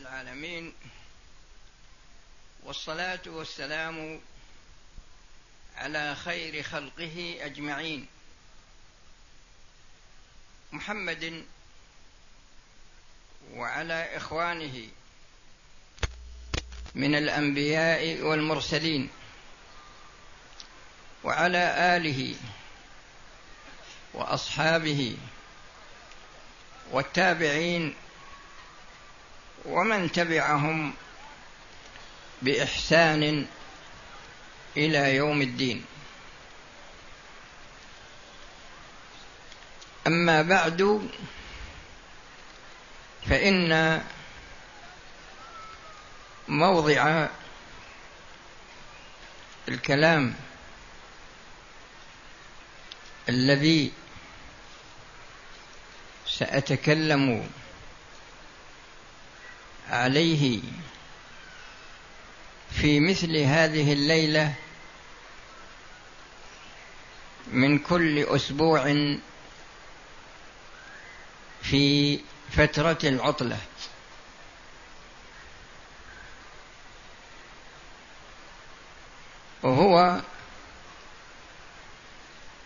العالمين والصلاة والسلام على خير خلقه أجمعين. محمد وعلى إخوانه من الأنبياء والمرسلين وعلى آله وأصحابه والتابعين ومن تبعهم بإحسان إلى يوم الدين. أما بعد فإن موضع الكلام الذي سأتكلم عليه في مثل هذه الليلة من كل أسبوع في فترة العطلة. وهو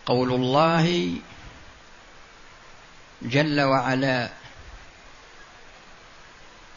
قول الله جل وعلا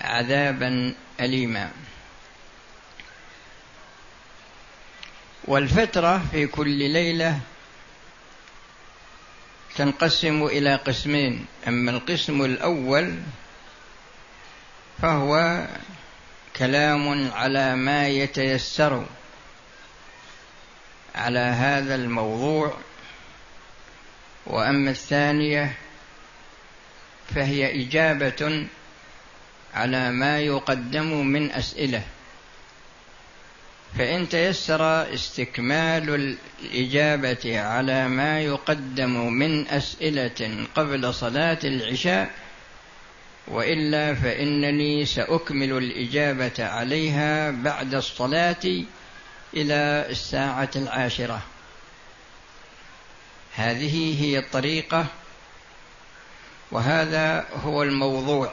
عذابا اليما. والفترة في كل ليلة تنقسم إلى قسمين. أما القسم الأول فهو كلام على ما يتيسر على هذا الموضوع. وأما الثانية فهي إجابة على ما يقدم من أسئلة. فإن تيسر استكمال الإجابة على ما يقدم من أسئلة قبل صلاة العشاء وإلا فإنني سأكمل الإجابة عليها بعد الصلاة إلى الساعة العاشرة. هذه هي الطريقة وهذا هو الموضوع.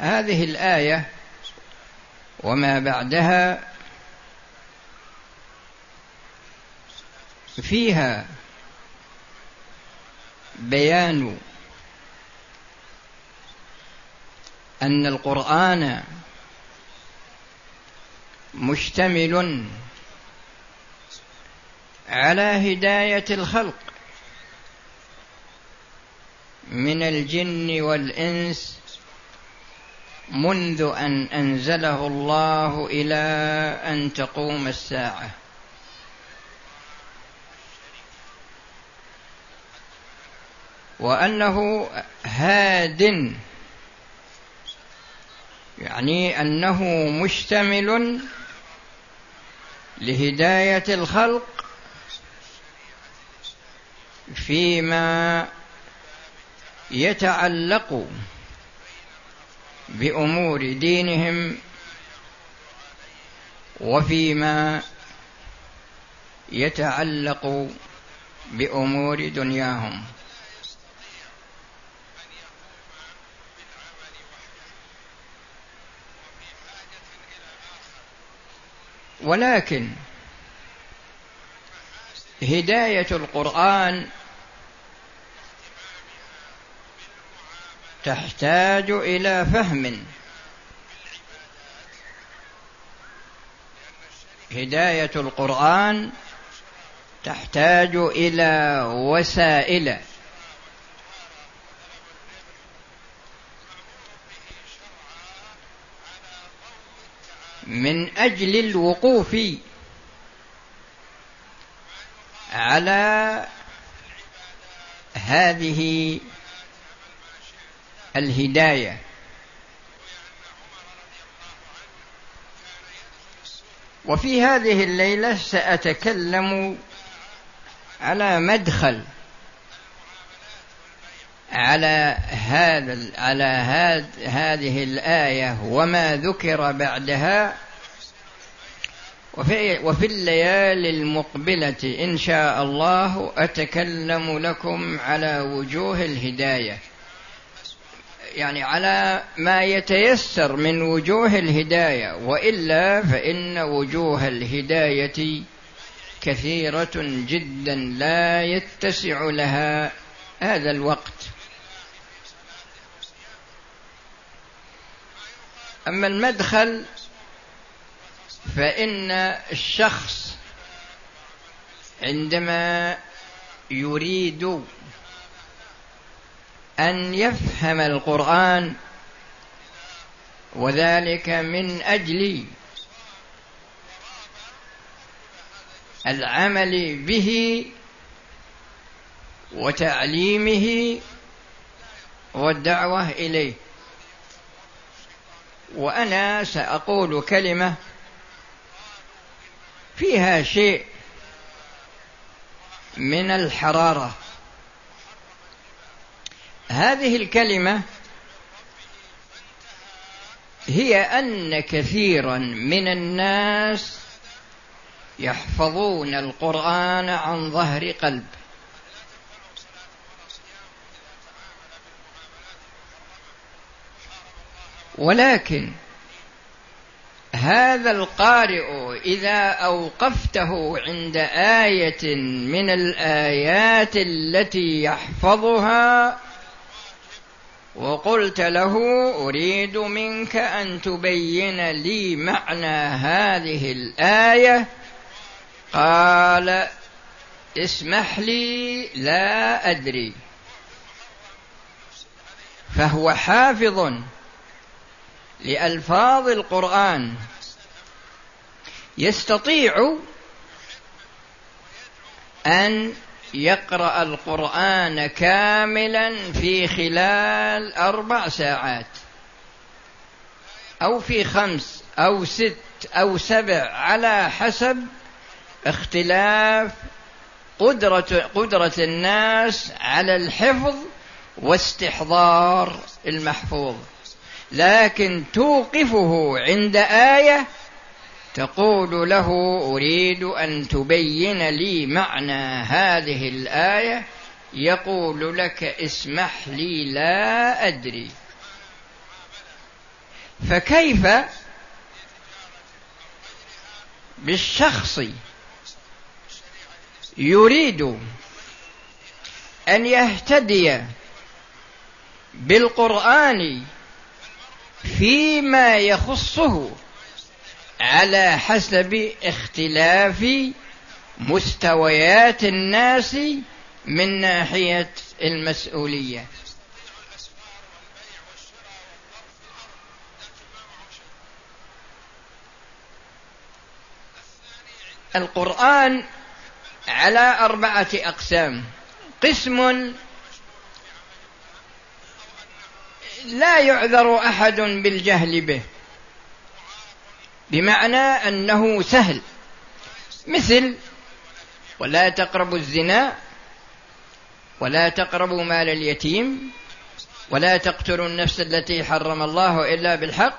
هذه الآية وما بعدها فيها بيان أن القرآن مشتمل على هداية الخلق من الجن والإنس منذ أن أنزله الله إلى أن تقوم الساعة. وأنه هاد يعني أنه مشتمل لهداية الخلق فيما يتعلق بأمور دينهم وفيما يتعلق بأمور دنياهم. ولكن هداية القرآن تحتاج إلى فهم. هداية القرآن تحتاج إلى وسائل. من أجل الوقوف على هذه الهداية. وفي هذه الليلة سأتكلم على مدخل على هذا على هذ هذه الآية وما ذكر بعدها. وفي, وفي الليالي المقبلة إن شاء الله أتكلم لكم على وجوه الهداية. يعني على ما يتيسر من وجوه الهداية وإلا فإن وجوه الهداية كثيرة جدا لا يتسع لها هذا الوقت. أما المدخل فإن الشخص عندما يريد أن يفهم القرآن وذلك من أجل العمل به وتعليمه والدعوة إليه. وأنا سأقول كلمة فيها شيء من الحرارة. هذه الكلمة هي أن كثيرا من الناس يحفظون القرآن عن ظهر قلب. ولكن هذا القارئ إذا أوقفته عند آية من الآيات التي يحفظها وقلت له أريد منك أن تبين لي معنى هذه الآية. قال اسمح لي لا أدري. فهو حافظ لألفاظ القرآن. يستطيع أن يقرأ القرآن كاملا في خلال أربع ساعات. أو في خمس أو ست أو سبع على حسب اختلاف قدرة قدرة الناس على الحفظ واستحضار المحفوظ. لكن توقفه عند آية تقول له أريد أن تبين لي معنى هذه الآية يقول لك اسمح لي لا أدري. فكيف بالشخص يريد أن يهتدي بالقرآن فيما يخصه على حسب اختلاف مستويات الناس من ناحية المسؤولية. القرآن على أربعة أقسام. قسم لا يعذر أحد بالجهل به. بمعنى أنه سهل. مثل ولا تقربوا الزنا ولا تقربوا مال اليتيم ولا تقتلوا النفس التي حرم الله إلا بالحق.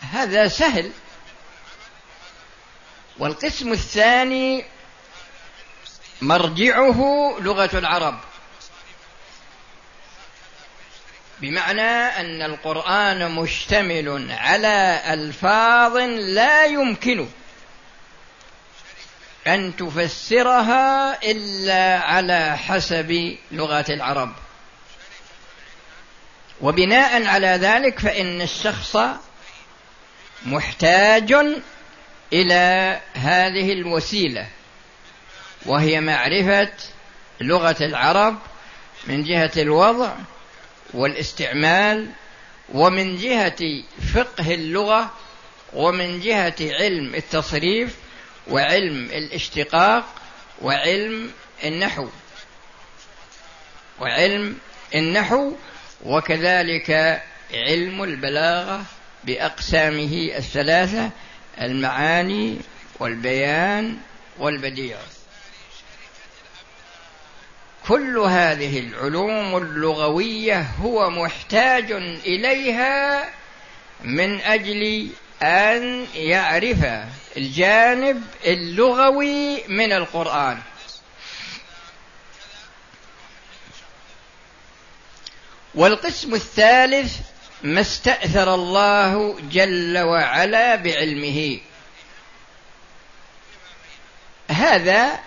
هذا سهل. والقسم الثاني مرجعه لغة العرب. بمعنى أن القرآن مشتمل على ألفاظ لا يمكن أن تفسرها إلا على حسب لغة العرب. وبناء على ذلك فإن الشخص محتاج إلى هذه الوسيلة وهي معرفة لغة العرب من جهة الوضع والاستعمال ومن جهة فقه اللغة ومن جهة علم التصريف وعلم الاشتقاق وعلم النحو. وعلم النحو وكذلك علم البلاغة بأقسامه الثلاثة المعاني والبيان والبديع. كل هذه العلوم اللغوية هو محتاج إليها من أجل أن يعرف الجانب اللغوي من القرآن. والقسم الثالث ما استأثر الله جل وعلا بعلمه. هذا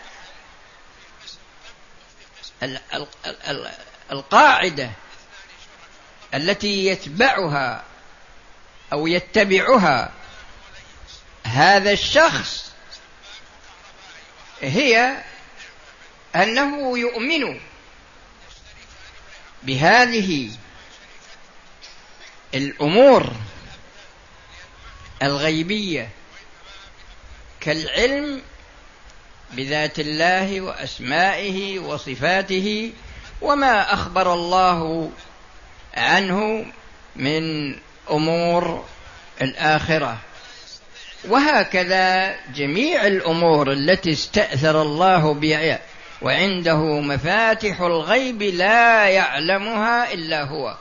القاعدة التي يتبعها أو يتبعها هذا الشخص هي أنه يؤمن بهذه الأمور الغيبية كالعلم بذات الله وأسمائه وصفاته وما أخبر الله عنه من أمور الآخرة. وهكذا جميع الأمور التي استأثر الله بها وعنده مفاتح الغيب لا يعلمها إلا هو.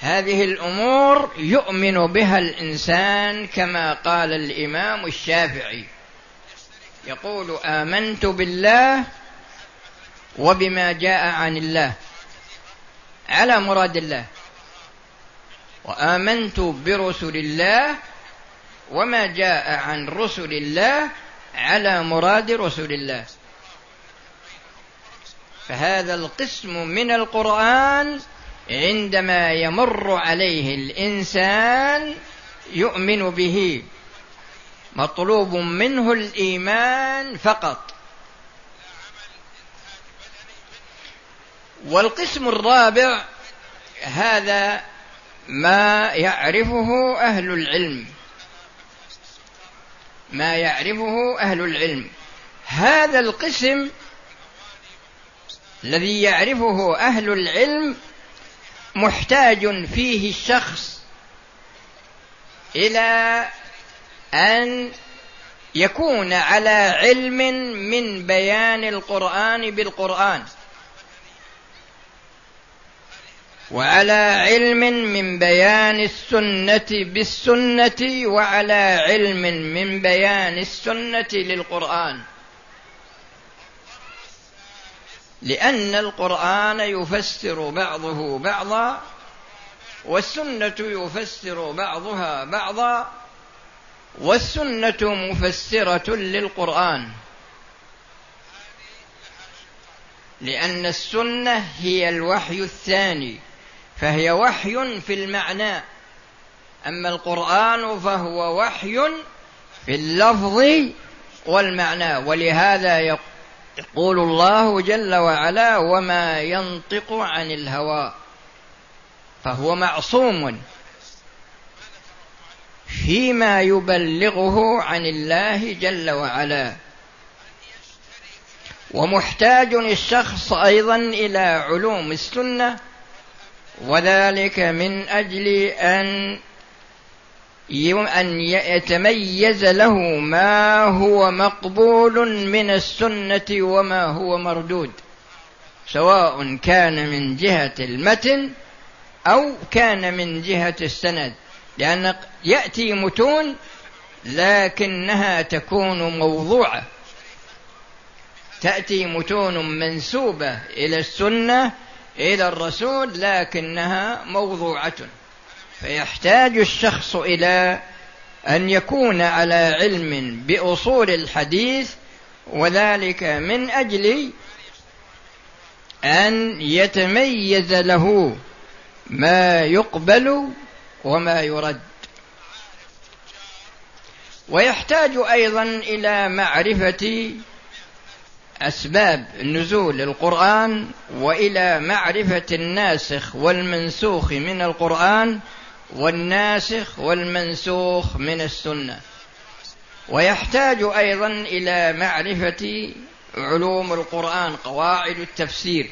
هذه الأمور يؤمن بها الإنسان كما قال الإمام الشافعي. يقول آمنت بالله وبما جاء عن الله على مراد الله وآمنت برسل الله وما جاء عن رسل الله على مراد رسل الله. فهذا القسم من القرآن عندما يمر عليه الإنسان يؤمن به. مطلوب منه الإيمان فقط. والقسم الرابع هذا ما يعرفه أهل العلم. ما يعرفه أهل العلم. هذا القسم الذي يعرفه أهل العلم محتاج فيه الشخص إلى أن يكون على علم من بيان القرآن بالقرآن. وعلى علم من بيان السنة بالسنة وعلى علم من بيان السنة للقرآن. لأن القرآن يفسر بعضه بعضا والسنة يفسر بعضها بعضا والسنة مفسرة للقرآن. لأن السنة هي الوحي الثاني فهي وحي في المعنى. أما القرآن فهو وحي في اللفظ والمعنى ولهذا يقول الله جل وعلا وما ينطق عن الهوى فهو معصوم. فيما يبلغه عن الله جل وعلا. ومحتاج الشخص أيضا إلى علوم السنة وذلك من أجل أن أن يتميز له ما هو مقبول من السنة وما هو مردود سواء كان من جهة المتن أو كان من جهة السند. لأن يأتي متون لكنها تكون موضوعة. تأتي متون منسوبة إلى السنة إلى الرسول لكنها موضوعة. فيحتاج الشخص إلى أن يكون على علم بأصول الحديث وذلك من أجل أن يتميز له ما يقبل وما يرد. ويحتاج أيضا إلى معرفة أسباب نزول القرآن وإلى معرفة الناسخ والمنسوخ من القرآن والناسخ والمنسوخ من السنة. ويحتاج أيضا إلى معرفة علوم القرآن قواعد التفسير.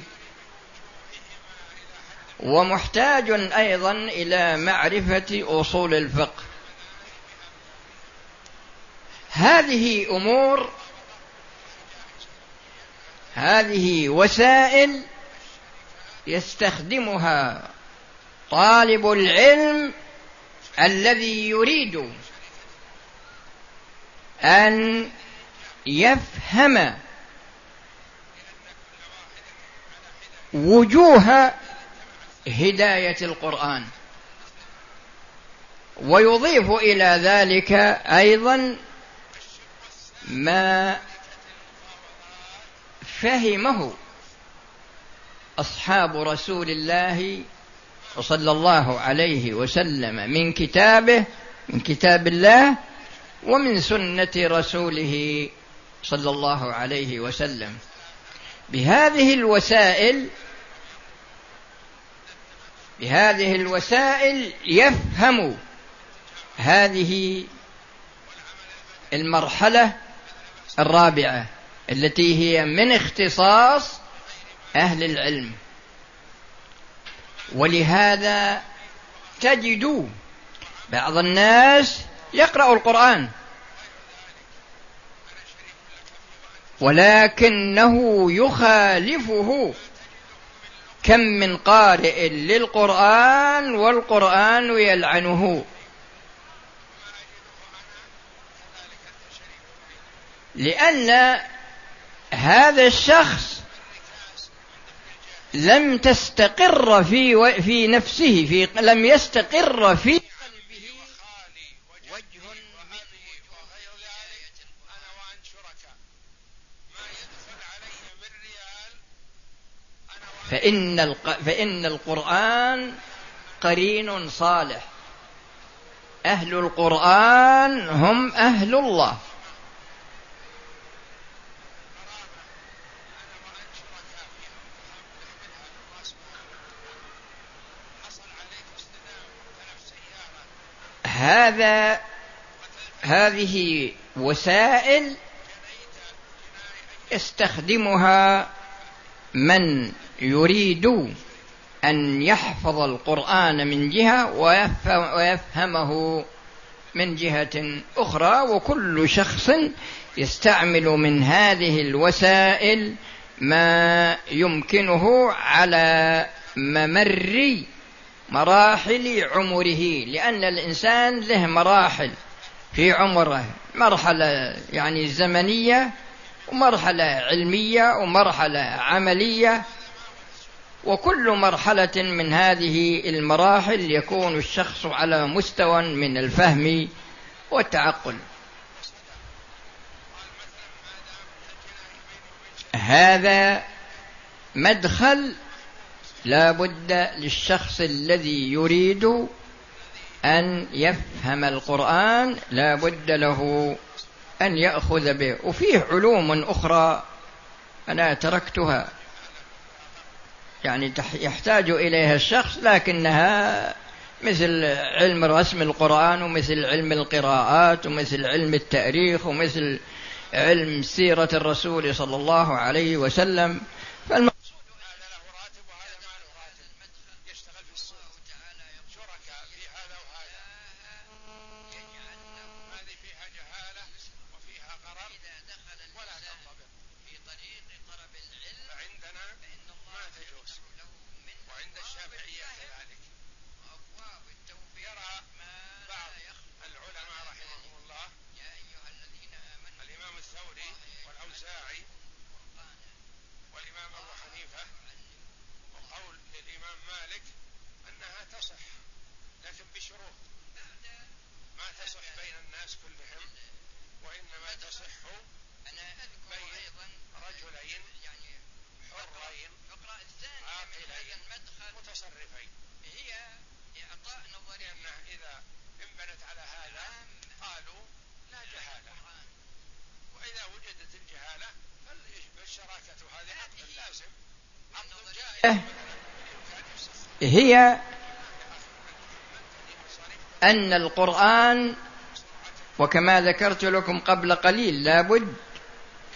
ومحتاج أيضا إلى معرفة أصول الفقه. هذه أمور هذه وسائل يستخدمها طالب العلم الذي يريد أن يفهم وجوه هداية القرآن. ويضيف إلى ذلك أيضا ما فهمه أصحاب رسول الله صلى الله عليه وسلم من كتابه من كتاب الله ومن سنة رسوله صلى الله عليه وسلم. بهذه الوسائل بهذه الوسائل يفهم هذه المرحلة الرابعة التي هي من اختصاص أهل العلم. ولهذا تجد بعض الناس يقرأ القرآن ولكنه يخالفه كم من قارئ للقرآن والقرآن يلعنه. لأن هذا الشخص لم تستقر في في نفسه في لم يستقر في فإن فإن القرآن قرين صالح. أهل القرآن هم أهل الله. هذا هذه وسائل يستخدمها من يريد أن يحفظ القرآن من جهة ويفهمه من جهة أخرى وكل شخص يستعمل من هذه الوسائل ما يمكنه على ممر مراحل عمره لأن الإنسان له مراحل في عمره مرحلة يعني زمنية ومرحلة علمية ومرحلة عملية وكل مرحلة من هذه المراحل يكون الشخص على مستوى من الفهم والتعقل. هذا مدخل لا بد للشخص الذي يريد أن يفهم القرآن لا بد له أن يأخذ به. وفيه علوم أخرى أنا تركتها. يعني يحتاج إليها الشخص لكنها مثل علم رسم القرآن ومثل علم القراءات ومثل علم التأريخ ومثل علم سيرة الرسول صلى الله عليه وسلم. هي أن القرآن وكما ذكرت لكم قبل قليل لابد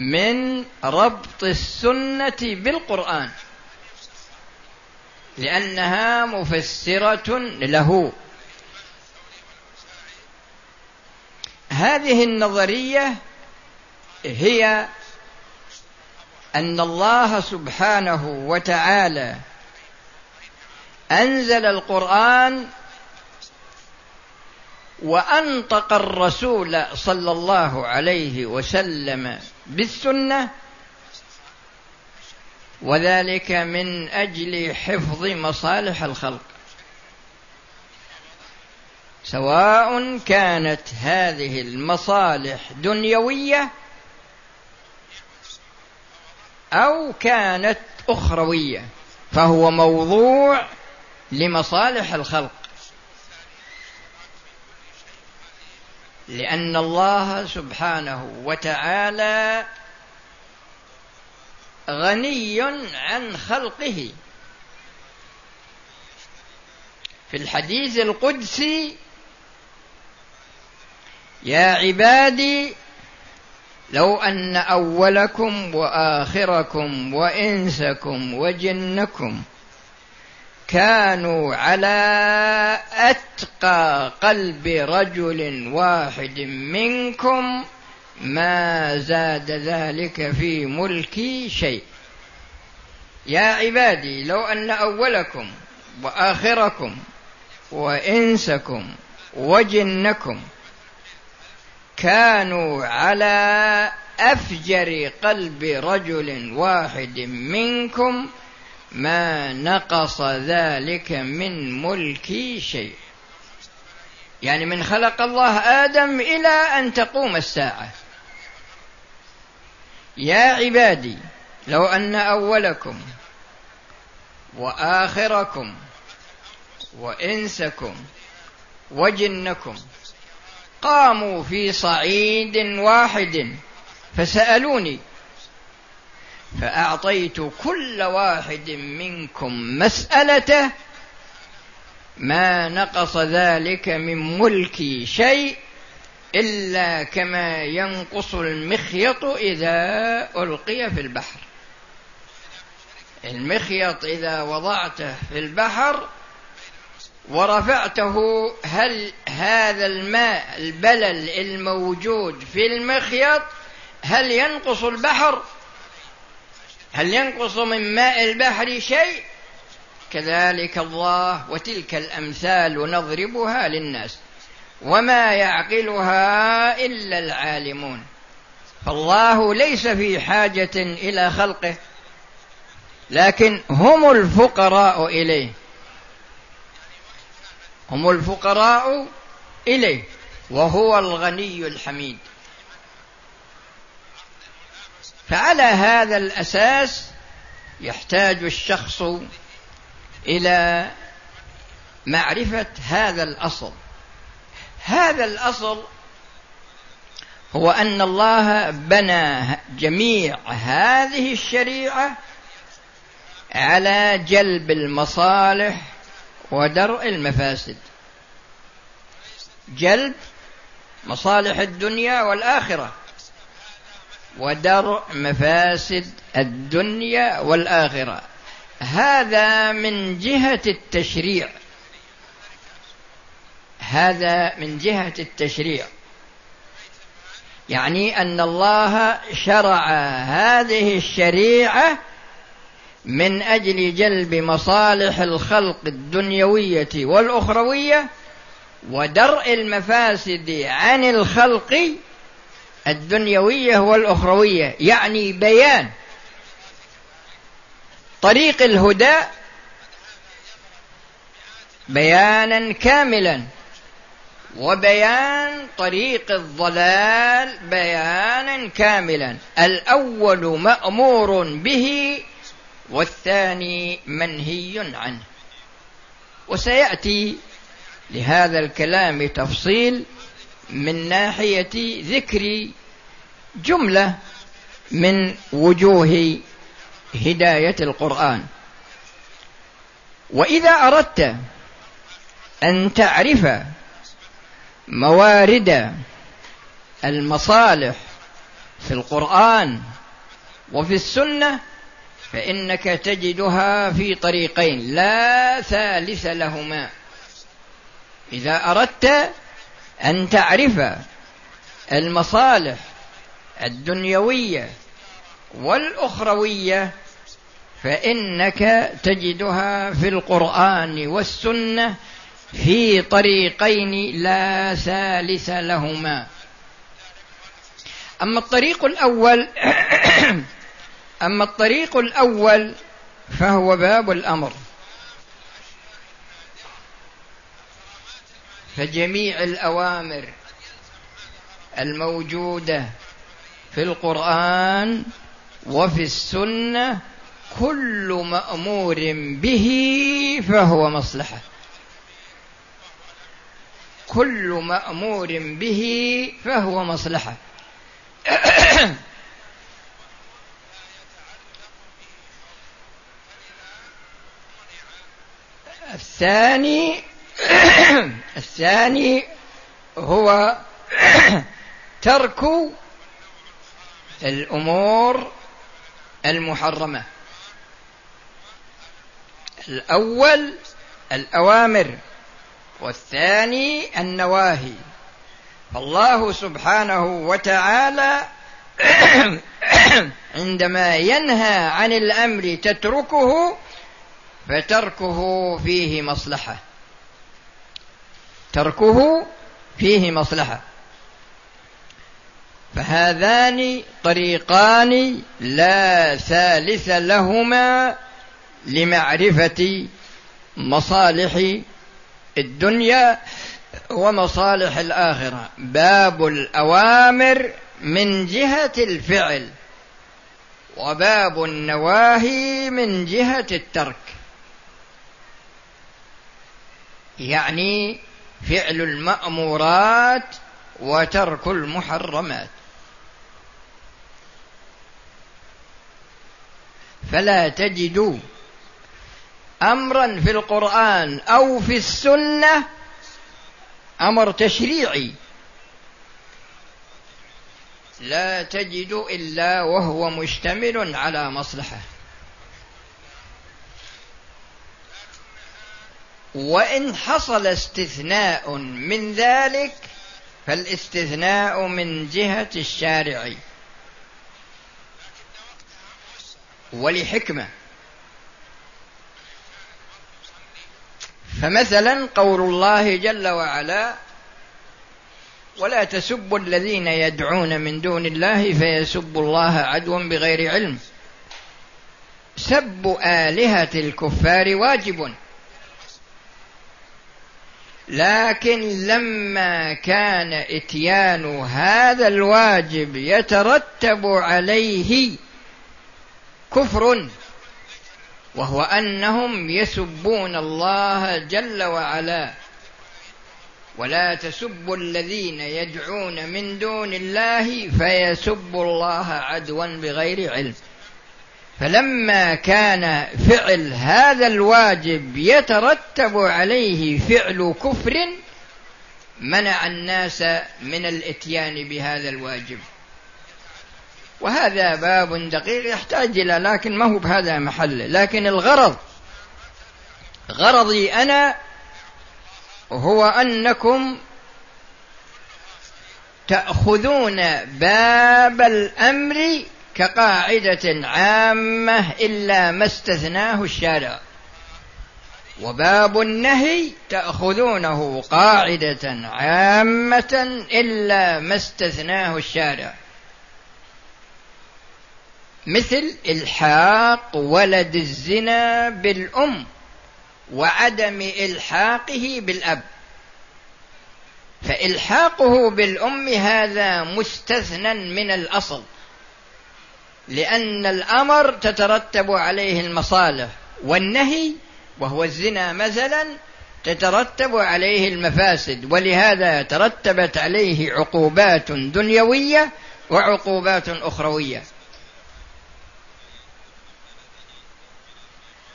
من ربط السنة بالقرآن لأنها مفسرة له. هذه النظرية هي أن الله سبحانه وتعالى أنزل القرآن وأنطق الرسول صلى الله عليه وسلم بالسنة وذلك من أجل حفظ مصالح الخلق. سواء كانت هذه المصالح دنيوية أو كانت أخروية فهو موضوع لمصالح الخلق. لأن الله سبحانه وتعالى غني عن خلقه. في الحديث القدسي يا عبادي لو أن أولكم وآخركم وإنسكم وجنكم كانوا على أتقى قلب رجل واحد منكم ما زاد ذلك في ملكي شيء. يا عبادي لو أن أولكم وآخركم وإنسكم وجنكم كانوا على أفجر قلب رجل واحد منكم ما نقص ذلك من ملكي شيء. يعني من خلق الله آدم إلى أن تقوم الساعة. يا عبادي لو أن أولكم وآخركم وإنسكم وجنكم قاموا في صعيد واحد فسألوني فأعطيت كل واحد منكم مسألته ما نقص ذلك من ملكي شيء إلا كما ينقص المخيط إذا ألقي في البحر. المخيط إذا وضعته في البحر ورفعته هل هذا الماء البلل الموجود في المخيط هل ينقص البحر؟ هل ينقص من ماء البحر شيء؟ كذلك الله وتلك الأمثال نضربها للناس. وما يعقلها إلا العالمون. فالله ليس في حاجة إلى خلقه لكن هم الفقراء إليه. هم الفقراء إليه وهو الغني الحميد. فعلى هذا الأساس يحتاج الشخص إلى معرفة هذا الأصل. هذا الأصل هو أن الله بنى جميع هذه الشريعة على جلب المصالح ودرء المفاسد. جلب مصالح الدنيا والآخرة. ودرء مفاسد الدنيا والآخرة. هذا من جهة التشريع. هذا من جهة التشريع. يعني أن الله شرع هذه الشريعة من أجل جلب مصالح الخلق الدنيوية والأخروية ودرء المفاسد عن الخلق الدنيوية والأخروية يعني بيان طريق الهدى بيانا كاملا وبيان طريق الضلال بيانا كاملا. الأول مأمور به والثاني منهي عنه. وسيأتي لهذا الكلام تفصيل من ناحية ذكر جملة من وجوه هداية القرآن. وإذا أردت أن تعرف موارد المصالح في القرآن وفي السنة فإنك تجدها في طريقين لا ثالث لهما. إذا أردت أن تعرف المصالح الدنيوية والأخروية فإنك تجدها في القرآن والسنة في طريقين لا ثالث لهما. أما الطريق الأول أما الطريق الأول فهو باب الأمر. فجميع الأوامر الموجودة في القرآن وفي السنة كل مأمور به فهو مصلحة. كل مأمور به فهو مصلحة. الثاني الثاني هو ترك الأمور المحرمة. الأول الأوامر والثاني النواهي. فالله سبحانه وتعالى عندما ينهى عن الأمر تتركه فتركه فيه مصلحة. تركه فيه مصلحة. فهذان طريقان لا ثالث لهما لمعرفة مصالح الدنيا ومصالح الآخرة. باب الأوامر من جهة الفعل وباب النواهي من جهة الترك. يعني فعل المأمورات وترك المحرمات. فلا تجد امرا في القرآن أو في السنة أمر تشريعي. لا تجد إلا وهو مشتمل على مصلحة. وإن حصل استثناء من ذلك فالاستثناء من جهة الشارع. ولحكمة. فمثلا قول الله جل وعلا ولا تسبوا الذين يدعون من دون الله فيسبوا الله عدوا بغير علم. سب آلهة الكفار واجب. لكن لما كان إتيان هذا الواجب يترتب عليه كفر وهو أنهم يسبون الله جل وعلا. ولا تسبوا الذين يدعون من دون الله فيسبوا الله عدوا بغير علم. فلما كان فعل هذا الواجب يترتب عليه فعل كفر منع الناس من الإتيان بهذا الواجب. وهذا باب دقيق يحتاج إلى لكن ما هو بهذا محل. لكن الغرض غرضي أنا هو أنكم تأخذون باب الأمر كقاعدة عامة إلا ما استثناه الشارع. وباب النهي تأخذونه قاعدة عامة إلا ما استثناه الشارع. مثل إلحاق ولد الزنا بالأم وعدم إلحاقه بالأب. فإلحاقه بالأم هذا مستثنى من الأصل. لأن الأمر تترتب عليه المصالح والنهي وهو الزنا مثلا تترتب عليه المفاسد ولهذا ترتبت عليه عقوبات دنيوية وعقوبات أخروية.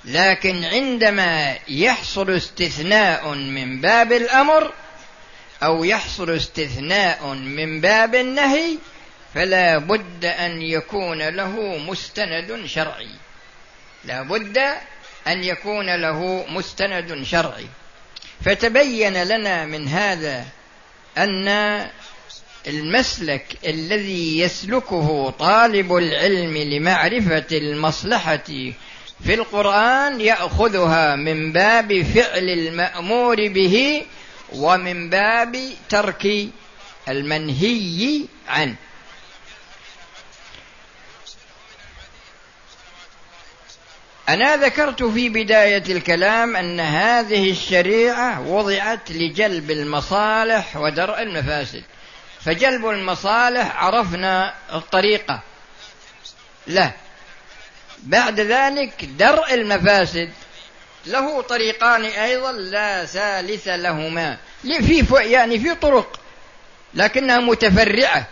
لكن عندما يحصل استثناء من باب الأمر أو يحصل استثناء من باب النهي فلا بد أن يكون له مستند شرعي. لا بد أن يكون له مستند شرعي. فتبين لنا من هذا أن المسلك الذي يسلكه طالب العلم لمعرفة المصلحة في القرآن يأخذها من باب فعل المأمور به ومن باب ترك المنهي عنه. أنا ذكرت في بداية الكلام أن هذه الشريعة وضعت لجلب المصالح ودرء المفاسد. فجلب المصالح عرفنا الطريقة. لا. بعد ذلك درء المفاسد. له طريقان أيضا لا ثالث لهما. في يعني في طرق لكنها متفرعة.